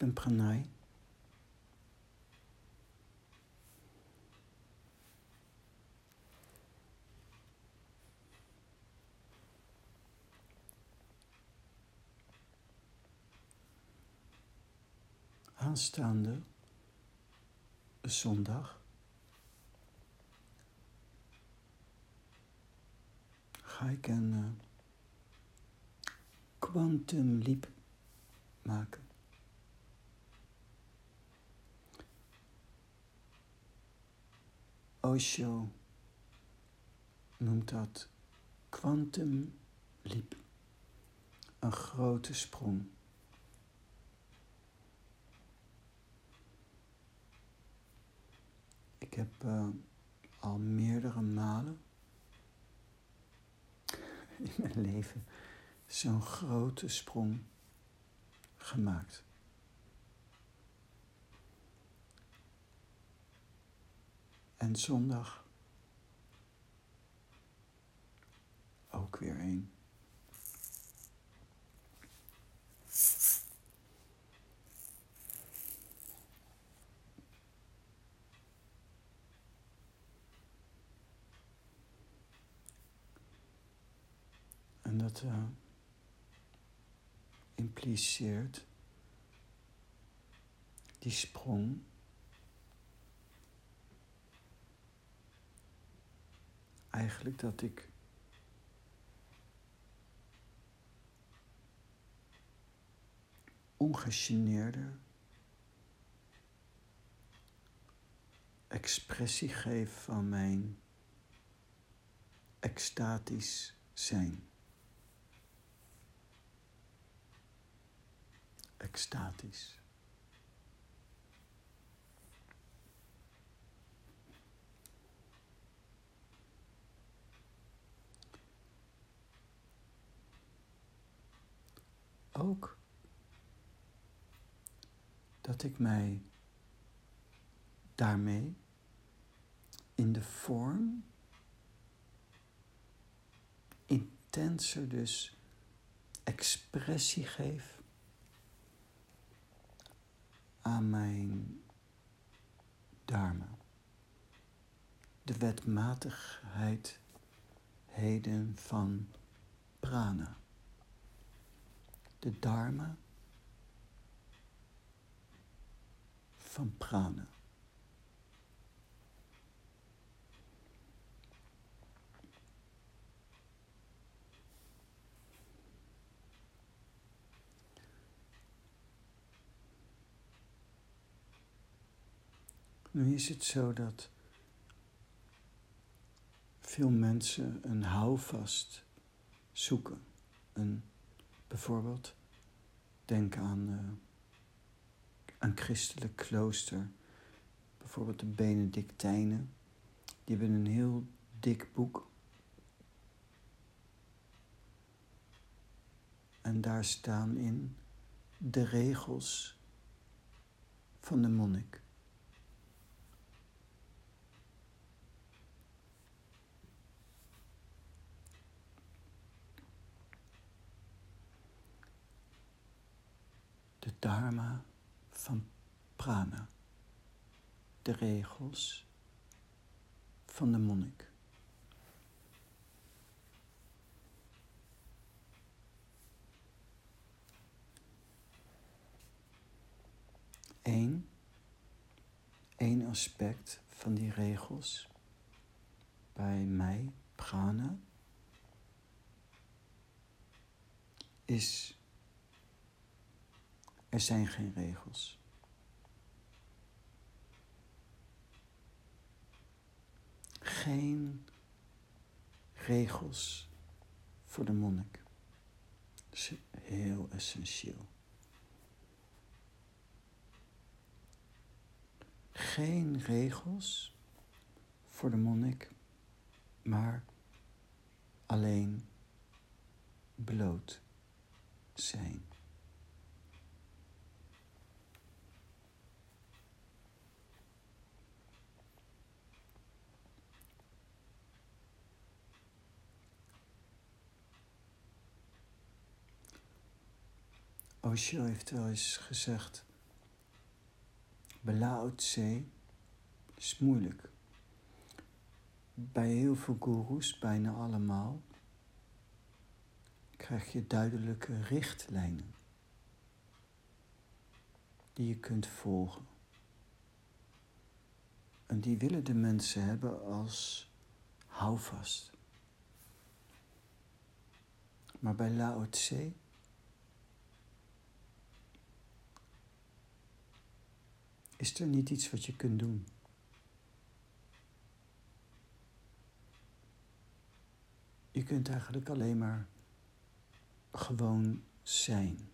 ben Pranay. Aanstaande zondag ga ik een uh, quantum leap maken. Osho noemt dat quantum leap, een grote sprong. Ik heb uh, al meerdere malen in mijn leven zo'n grote sprong gemaakt. En zondag ook weer één. En dat uh, impliceert die sprong eigenlijk dat ik ongegeneerder expressie geef van mijn extatisch zijn. Extatisch. Ook dat ik mij daarmee in de vorm intenser dus expressie geef aan mijn dharma. De wetmatigheid heden van prana de dharma van prana. Nu is het zo dat veel mensen een houvast zoeken, een Bijvoorbeeld, denk aan, uh, aan christelijk klooster. Bijvoorbeeld de Benedictijnen. Die hebben een heel dik boek. En daar staan in de regels van de monnik. Dharma van prana, de regels van de monnik. Eén, één aspect van die regels bij mij, prana, is er zijn geen regels. Geen regels voor de monnik. Dat is heel essentieel. Geen regels voor de monnik, maar alleen bloot zijn. Osho heeft wel eens gezegd Bij Lao Tse is moeilijk. Bij heel veel gurus, bijna allemaal, krijg je duidelijke richtlijnen die je kunt volgen. En die willen de mensen hebben als houvast. Maar bij Lao Tse is er niet iets wat je kunt doen. Je kunt eigenlijk alleen maar gewoon zijn.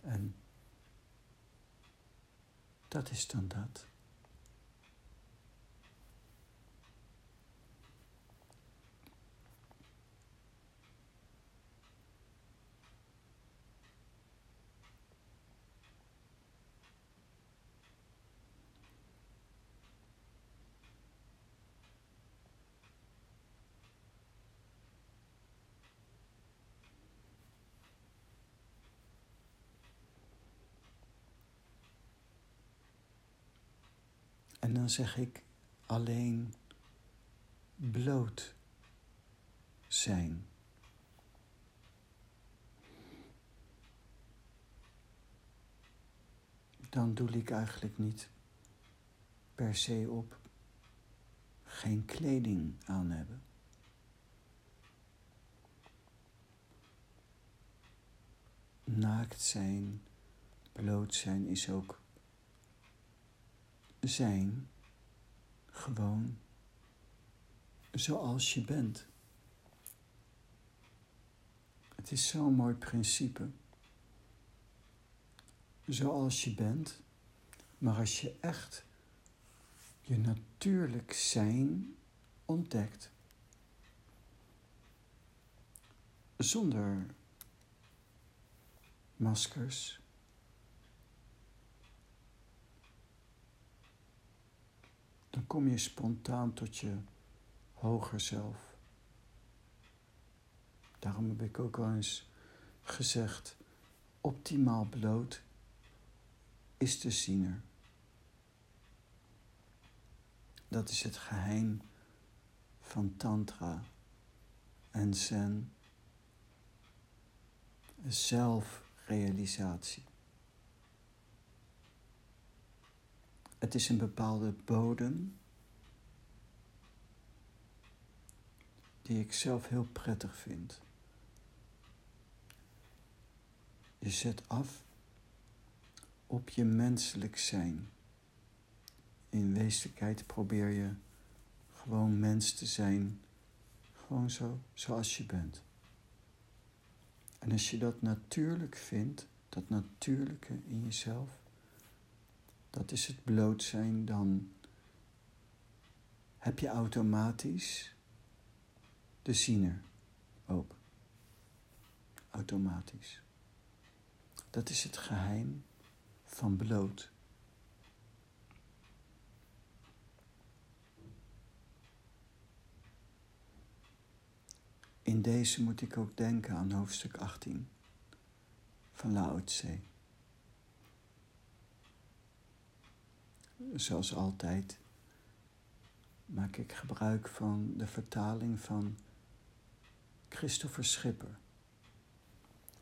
En dat is dan dat. En dan zeg ik alleen bloot zijn. Dan doe ik eigenlijk niet per se op geen kleding aan hebben. Naakt zijn, bloot zijn is ook zijn gewoon zoals je bent. Het is zo'n mooi principe. Zoals je bent, maar als je echt je natuurlijk zijn ontdekt, zonder maskers, dan kom je spontaan tot je hoger zelf. Daarom heb ik ook al eens gezegd, optimaal bloot is de ziener. Dat is het geheim van tantra en zen. Zelfrealisatie. Het is een bepaalde bodem die ik zelf heel prettig vind. Je zet af op je menselijk zijn. In wezenlijkheid probeer je gewoon mens te zijn, gewoon zo zoals je bent. En als je dat natuurlijk vindt, dat natuurlijke in jezelf, dat is het bloot zijn, dan heb je automatisch de ziener ook. Automatisch. Dat is het geheim van bloot. In deze moet ik ook denken aan hoofdstuk 18 van Lao Tse. Zoals altijd maak ik gebruik van de vertaling van Christopher Schipper.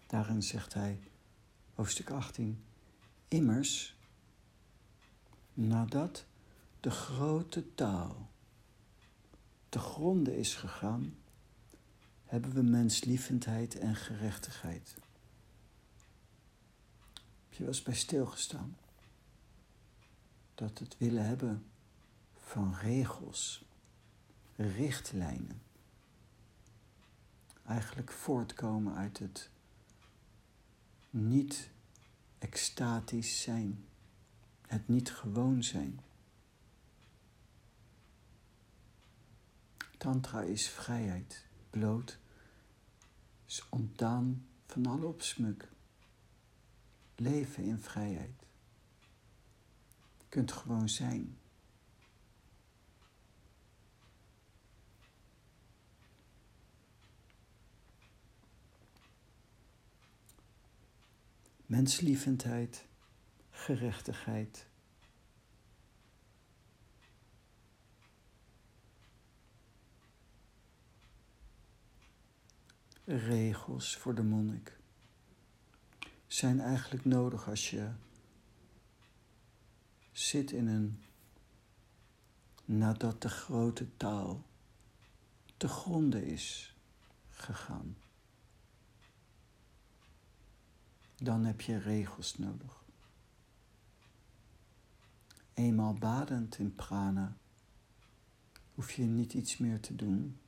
Daarin zegt hij, hoofdstuk 18, immers, nadat de grote taal te gronde is gegaan, hebben we menslievendheid en gerechtigheid. Heb je wel eens bij stilgestaan? Dat het willen hebben van regels, richtlijnen, eigenlijk voortkomen uit het niet extatisch zijn, het niet gewoon zijn. Tantra is vrijheid, bloot, is ontdaan van alle opsmuk, leven in vrijheid kunt gewoon zijn. Menslievendheid, gerechtigheid. Regels voor de monnik zijn eigenlijk nodig als je zit in een nadat de grote taal te gronden is gegaan. Dan heb je regels nodig. Eenmaal badend in prana hoef je niet iets meer te doen,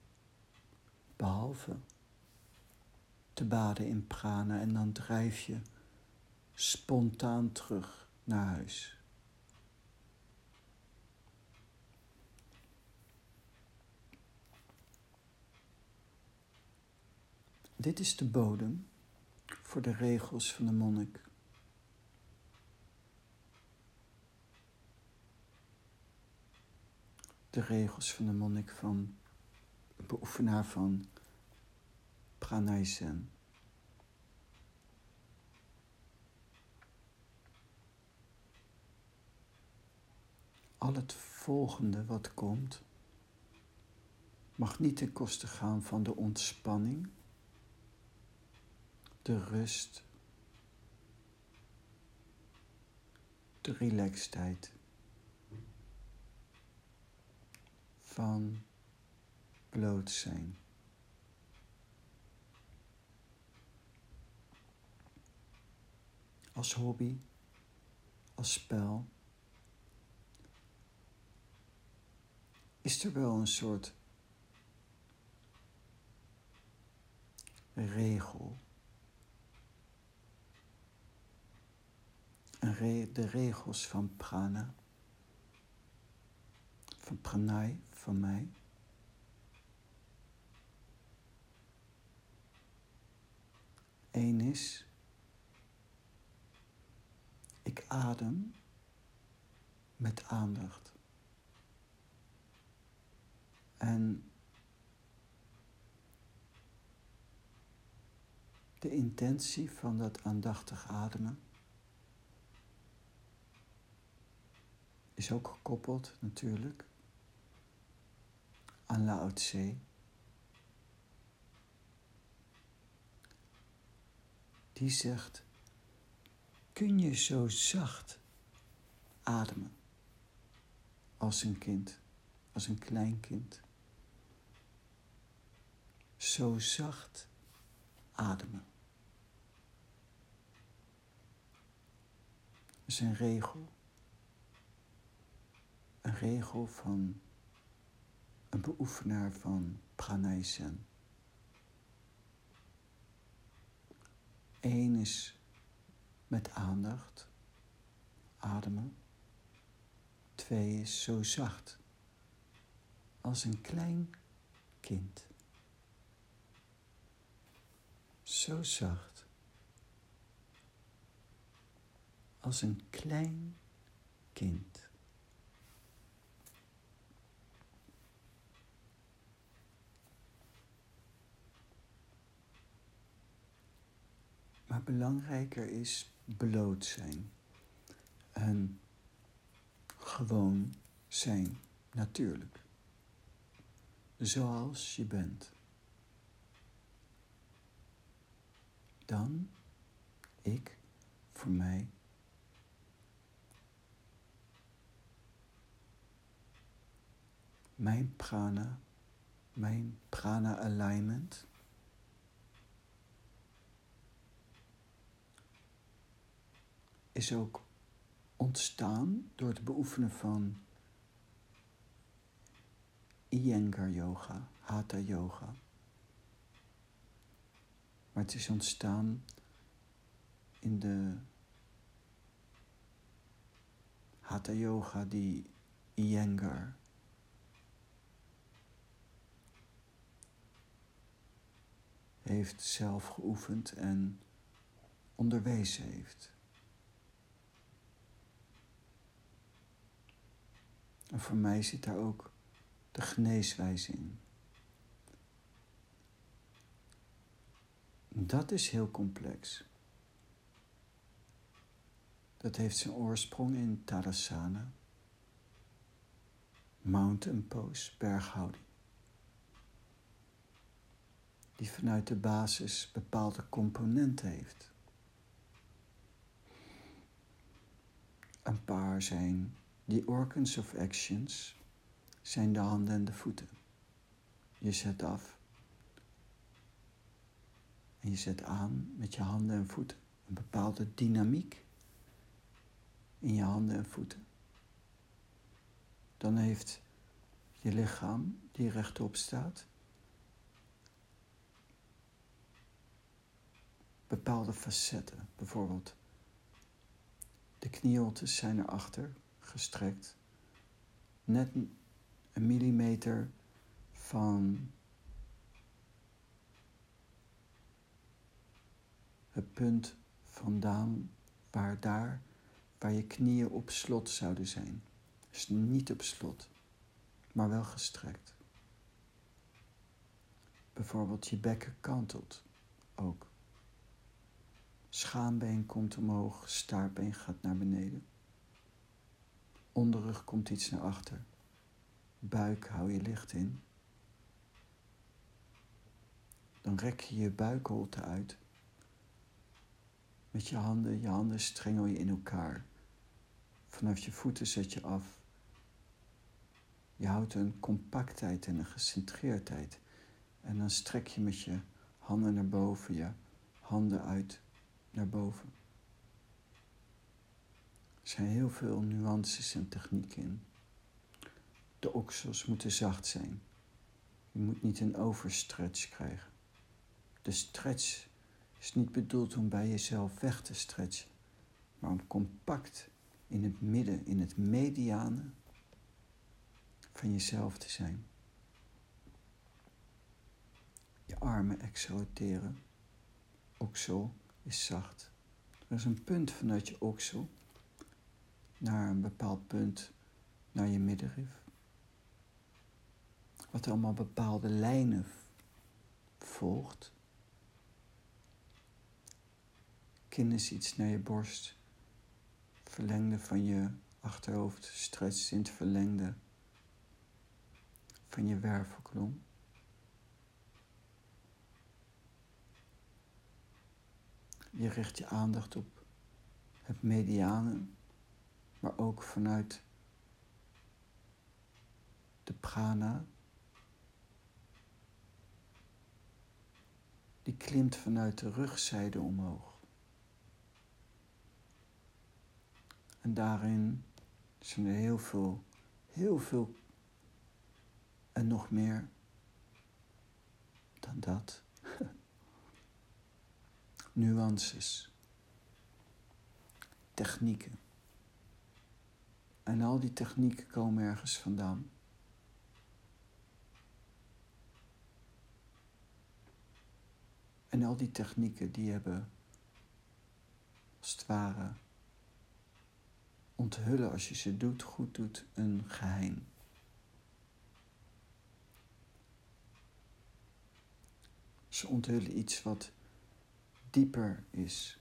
behalve te baden in prana en dan drijf je spontaan terug naar huis. Dit is de bodem voor de regels van de monnik. De regels van de monnik van beoefenaar van Pranaysen. Al het volgende wat komt, mag niet ten koste gaan van de ontspanning de rust, de relaxedheid van bloot zijn. Als hobby, als spel, is er wel een soort regel de regels van prana, van pranay, van mij. Eén is, ik adem met aandacht. En de intentie van dat aandachtig ademen is ook gekoppeld natuurlijk aan Lao Tse. Die zegt, kun je zo zacht ademen als een kind, als een klein kind. Zo zacht ademen. Is een regel een regel van een beoefenaar van pranaysen. Eén is met aandacht, ademen. Twee is zo zacht als een klein kind. Zo zacht als een klein kind. Maar belangrijker is bloot zijn. En gewoon zijn, natuurlijk. Zoals je bent. Dan, ik, voor mij. Mijn prana, mijn prana alignment is ook ontstaan door het beoefenen van Iyengar yoga, Hatha yoga. Maar het is ontstaan in de Hatha yoga die Iyengar heeft zelf geoefend en onderwezen heeft. En voor mij zit daar ook de geneeswijze in. Dat is heel complex. Dat heeft zijn oorsprong in Tadasana, mountain pose, berghouding. Die vanuit de basis bepaalde componenten heeft. Een paar zijn die organs of actions, zijn de handen en de voeten. Je zet af en je zet aan met je handen en voeten. Een bepaalde dynamiek in je handen en voeten. Dan heeft je lichaam die rechtop staat bepaalde facetten. Bijvoorbeeld de knieholtes zijn erachter gestrekt. Net een millimeter van het punt vandaan waar daar, waar je knieën op slot zouden zijn. Dus niet op slot, maar wel gestrekt. Bijvoorbeeld je bekken kantelt ook. Schaambeen komt omhoog, staartbeen gaat naar beneden. Onderrug komt iets naar achter. Buik hou je licht in. Dan rek je je buikholte uit. Met je handen, je handen strengel je in elkaar. Vanaf je voeten zet je af. Je houdt een compactheid en een gecentreerdheid. En dan strek je met je handen naar boven, je handen uit naar boven. Er zijn heel veel nuances en technieken in. De oksels moeten zacht zijn. Je moet niet een overstretch krijgen. De stretch is niet bedoeld om bij jezelf weg te stretchen, maar om compact in het midden, in het mediane van jezelf te zijn. Je armen exalteren. Oksel is zacht. Er is een punt vanuit je oksel naar een bepaald punt naar je middenrif. Wat allemaal bepaalde lijnen volgt. Kin is iets naar je borst. Verlengde van je achterhoofd. Stretch in het verlengde van je wervelkolom. Je richt je aandacht op het mediane maar ook vanuit de prana. Die klimt vanuit de rugzijde omhoog. En daarin zijn er heel veel, heel veel en nog meer dan dat. Nuances, technieken. En al die technieken komen ergens vandaan. En al die technieken die hebben als het ware onthullen als je ze doet, goed doet, een geheim. Ze onthullen iets wat dieper is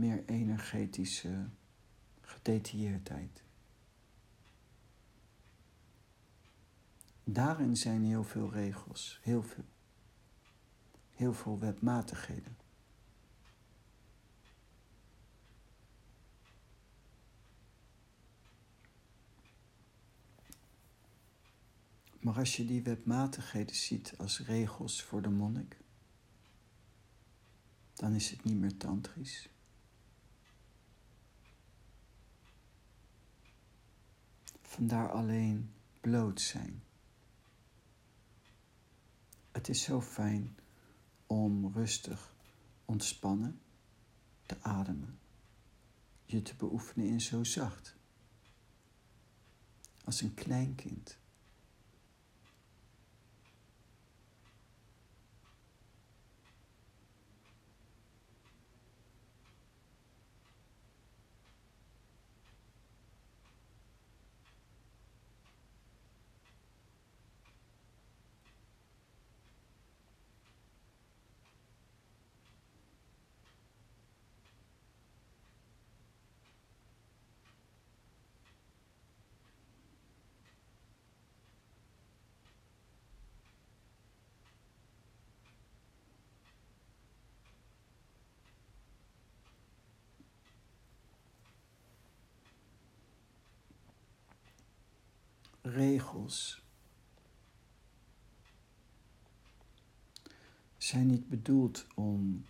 meer energetische gedetailleerdheid. Daarin zijn heel veel regels, heel veel. Heel veel wetmatigheden. Maar als je die wetmatigheden ziet als regels voor de monnik, dan is het niet meer tantrisch. Vandaar alleen bloot zijn. Het is zo fijn om rustig, ontspannen te ademen. Je te beoefenen in zo zacht. Als een kleinkind. Regels zijn niet bedoeld om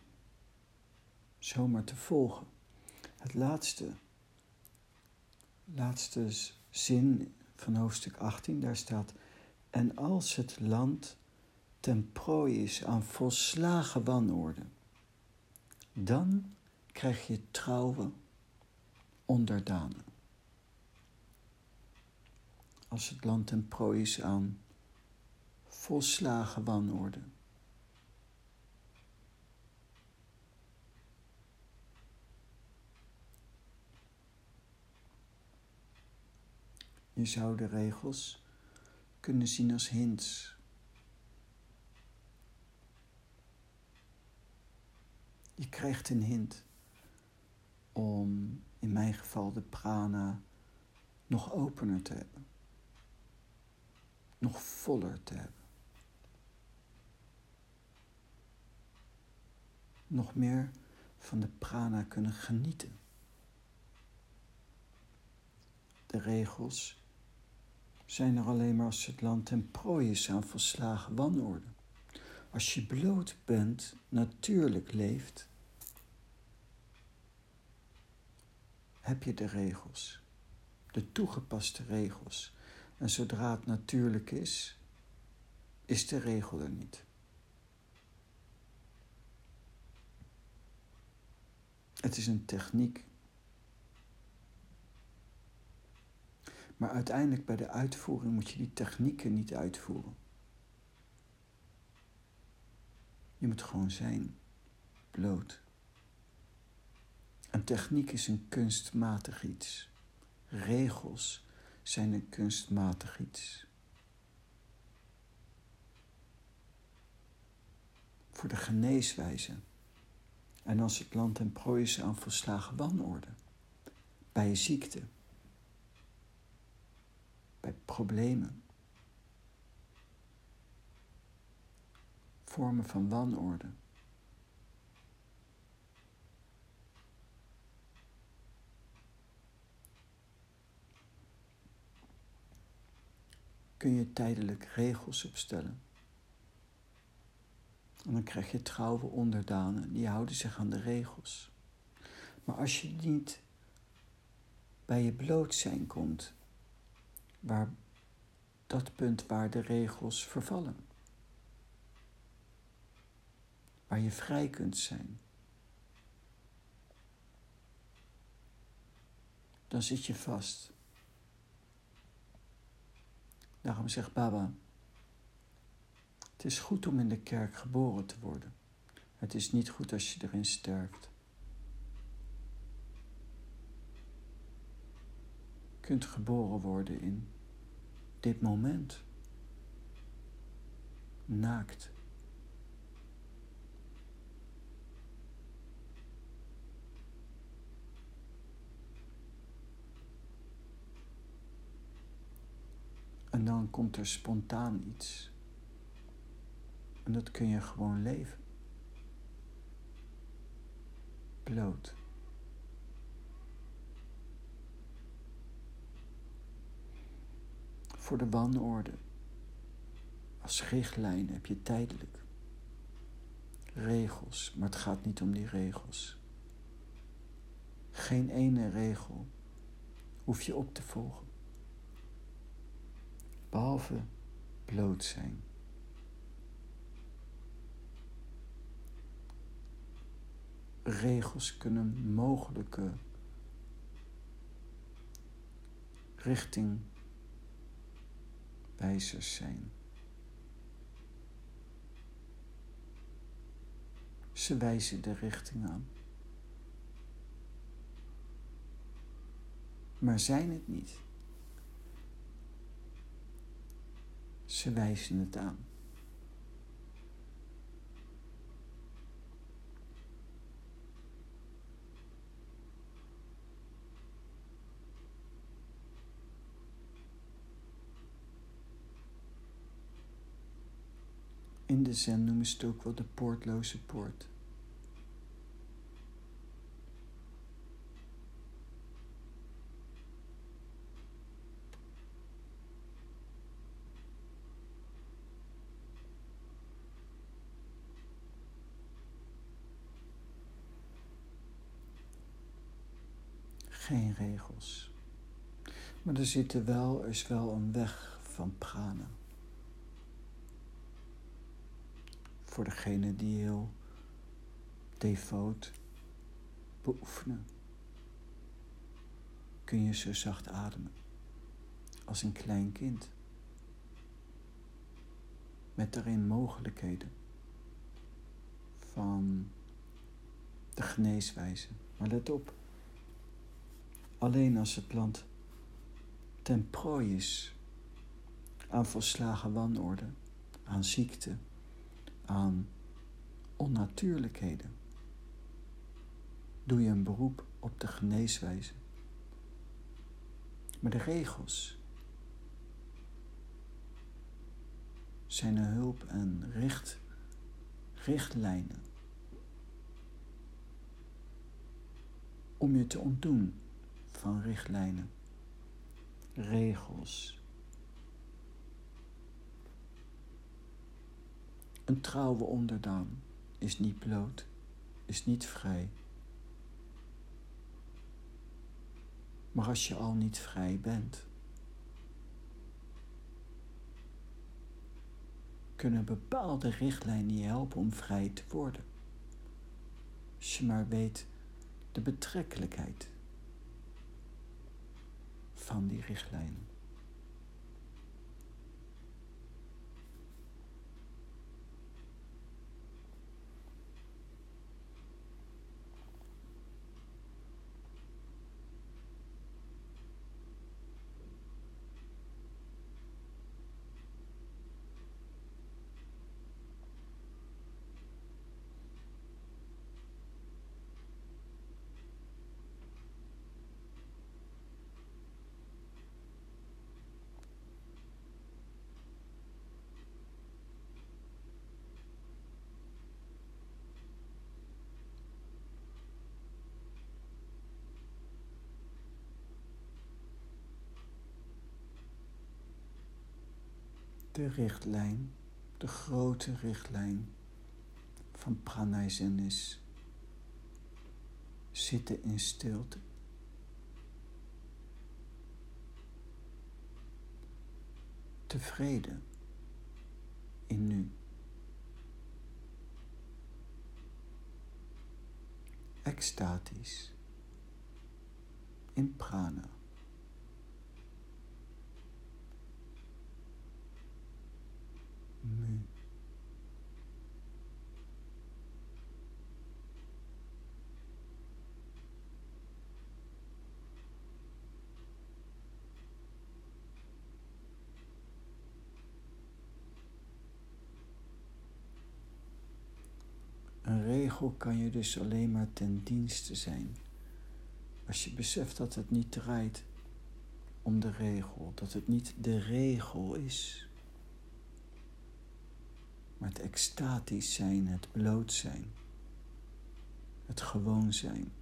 zomaar te volgen. Het laatste, laatste zin van hoofdstuk 18, daar staat: En als het land ten prooi is aan volslagen wanorde, dan krijg je trouwe onderdanen. Als het land ten prooi is aan volslagen wanorde. Je zou de regels kunnen zien als hints. Je krijgt een hint om in mijn geval de prana nog opener te hebben, nog voller te hebben, nog meer van de prana kunnen genieten. De regels zijn er alleen maar als het land ten prooi is aan volslagen wanorde. Als je bloot bent, natuurlijk leeft, heb je de regels, de toegepaste regels. En zodra het natuurlijk is, is de regel er niet. Het is een techniek Maar uiteindelijk bij de uitvoering moet je die technieken niet uitvoeren. Je moet gewoon zijn, bloot. Een techniek is een kunstmatig iets. Regels zijn een kunstmatig iets. Voor de geneeswijze. En als het land en prooi is aan volslagen wanorde. Bij ziekte bij problemen. Vormen van wanorde. Kun je tijdelijk regels opstellen. En dan krijg je trouwe onderdanen, die houden zich aan de regels. Maar als je niet bij je bloot zijn komt, waar dat punt waar de regels vervallen. Waar je vrij kunt zijn. Dan zit je vast. Daarom zegt Baba, het is goed om in de kerk geboren te worden. Het is niet goed als je erin sterft. kunt geboren worden in dit moment. Naakt. En dan komt er spontaan iets. En dat kun je gewoon leven. Bloot. voor de wanorde. Als richtlijn heb je tijdelijk regels, maar het gaat niet om die regels. Geen ene regel hoef je op te volgen, behalve bloot zijn. Regels kunnen mogelijke richting wijzers zijn. Ze wijzen de richting aan. Maar zijn het niet. Ze wijzen het aan. In de zen noemen ze het ook wel de poortloze poort. geen regels. Maar er, zit wel, er is wel een weg van prana. Voor degene die heel devoot beoefenen, kun je zo zacht ademen als een klein kind. Met daarin mogelijkheden van de geneeswijze. Maar let op, alleen als het land ten prooi is aan volslagen wanorde, aan ziekte, aan onnatuurlijkheden, doe je een beroep op de geneeswijze. Maar de regels zijn een hulp en richt, richtlijnen om je te ontdoen van richtlijnen, regels. Een trouwe onderdaan is niet bloot, is niet vrij. Maar als je al niet vrij bent, kunnen bepaalde richtlijnen je helpen om vrij te worden. Als je maar weet de betrekkelijkheid van die richtlijnen. De richtlijn, de grote richtlijn van pranayzen is zitten in stilte. Tevreden in nu. Extatisch in prana. Een regel kan je dus alleen maar ten dienste zijn. Als je beseft dat het niet draait om de regel, dat het niet de regel is maar het extatisch zijn, het bloot zijn, het gewoon zijn.